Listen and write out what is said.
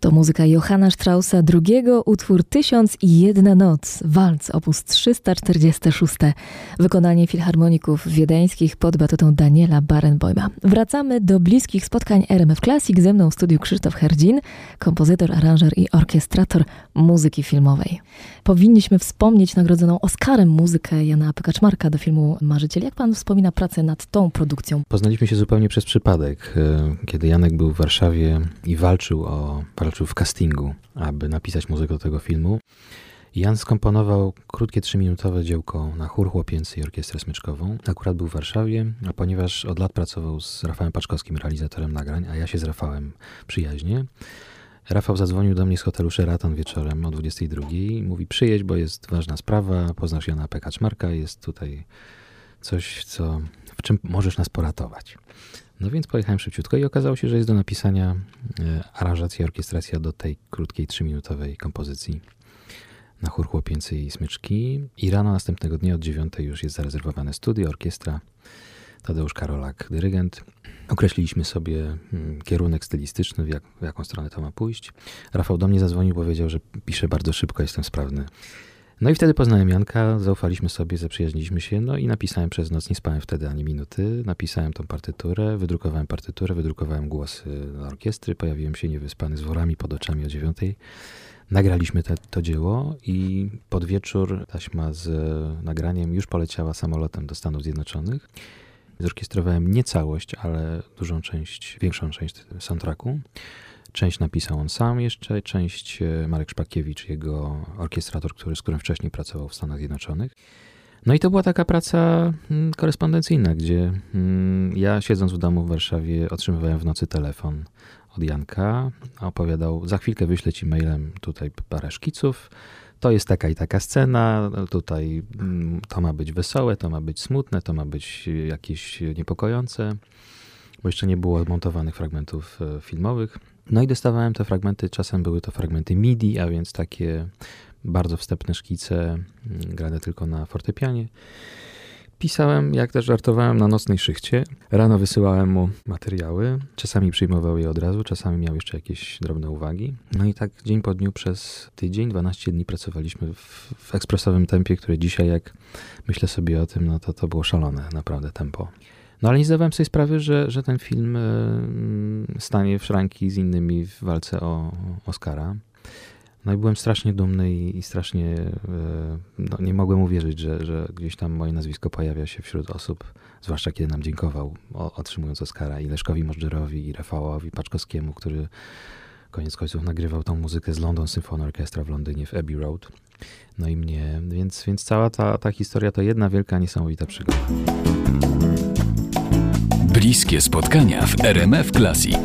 To muzyka Johanna Straussa drugiego, utwór Tysiąc i jedna noc, walc op. 346, wykonanie filharmoników wiedeńskich pod batutą Daniela Barenboima. Wracamy do bliskich spotkań RMF Classic, ze mną w studiu Krzysztof Herdzin, kompozytor, aranżer i orkiestrator muzyki filmowej. Powinniśmy wspomnieć nagrodzoną Oscarem muzykę Jana Pykaczmarka do filmu Marzyciel. Jak pan wspomina pracę nad tą produkcją? Poznaliśmy się zupełnie przez przypadek, e, kiedy Janek był w Warszawie i walczył o walczył w castingu, aby napisać muzykę do tego filmu. Jan skomponował krótkie trzyminutowe dziełko na chór chłopięcy i orkiestrę smyczkową. Akurat był w Warszawie, a ponieważ od lat pracował z Rafałem Paczkowskim, realizatorem nagrań, a ja się z Rafałem przyjaźnie, Rafał zadzwonił do mnie z hotelu Sheraton wieczorem o 22. Mówi przyjedź, bo jest ważna sprawa, poznasz Jana Pekaczmarka, jest tutaj coś, co, w czym możesz nas poratować. No więc pojechałem szybciutko i okazało się, że jest do napisania e, aranżacja, orkiestracja do tej krótkiej, trzyminutowej kompozycji na chór chłopięcy i smyczki. I rano następnego dnia od dziewiątej już jest zarezerwowane studio, orkiestra. Tadeusz Karolak, dyrygent. Określiliśmy sobie mm, kierunek stylistyczny, w, jak, w jaką stronę to ma pójść. Rafał do mnie zadzwonił, powiedział, że pisze bardzo szybko, jestem sprawny. No i wtedy poznałem Janka, zaufaliśmy sobie, zaprzyjaźniliśmy się, no i napisałem przez noc, nie spałem wtedy ani minuty, napisałem tą partyturę, wydrukowałem partyturę, wydrukowałem głosy orkiestry, pojawiłem się niewyspany z worami pod oczami o dziewiątej. Nagraliśmy te, to dzieło i pod wieczór taśma z nagraniem już poleciała samolotem do Stanów Zjednoczonych. Zorkiestrowałem nie całość, ale dużą część, większą część soundtracku. Część napisał on sam jeszcze, część e, Marek Szpakiewicz, jego orkiestrator, który, z którym wcześniej pracował w Stanach Zjednoczonych. No i to była taka praca mm, korespondencyjna, gdzie mm, ja siedząc w domu w Warszawie otrzymywałem w nocy telefon od Janka, opowiadał, za chwilkę wyślę ci mailem tutaj parę szkiców, to jest taka i taka scena, tutaj mm, to ma być wesołe, to ma być smutne, to ma być jakieś niepokojące, bo jeszcze nie było montowanych fragmentów e, filmowych. No i dostawałem te fragmenty, czasem były to fragmenty MIDI, a więc takie bardzo wstępne szkice, mm, grane tylko na fortepianie. Pisałem, jak też żartowałem, na nocnej szychcie. Rano wysyłałem mu materiały. Czasami przyjmował je od razu, czasami miał jeszcze jakieś drobne uwagi. No i tak dzień po dniu przez tydzień, 12 dni pracowaliśmy w, w ekspresowym tempie, które dzisiaj, jak myślę sobie o tym, no to to było szalone, naprawdę tempo. No ale nie zdawałem sobie sprawy, że, że ten film e, stanie w szranki z innymi w walce o Oscara. No i byłem strasznie dumny i, i strasznie e, no, nie mogłem uwierzyć, że, że gdzieś tam moje nazwisko pojawia się wśród osób, zwłaszcza kiedy nam dziękował, o, otrzymując Oscara i Leszkowi Możdżerowi, i Rafałowi Paczkowskiemu, który koniec końców nagrywał tą muzykę z London Symphony Orchestra w Londynie w Abbey Road. No i mnie, więc, więc cała ta, ta historia to jedna wielka, niesamowita przygoda. Bliskie spotkania w RMF Classic.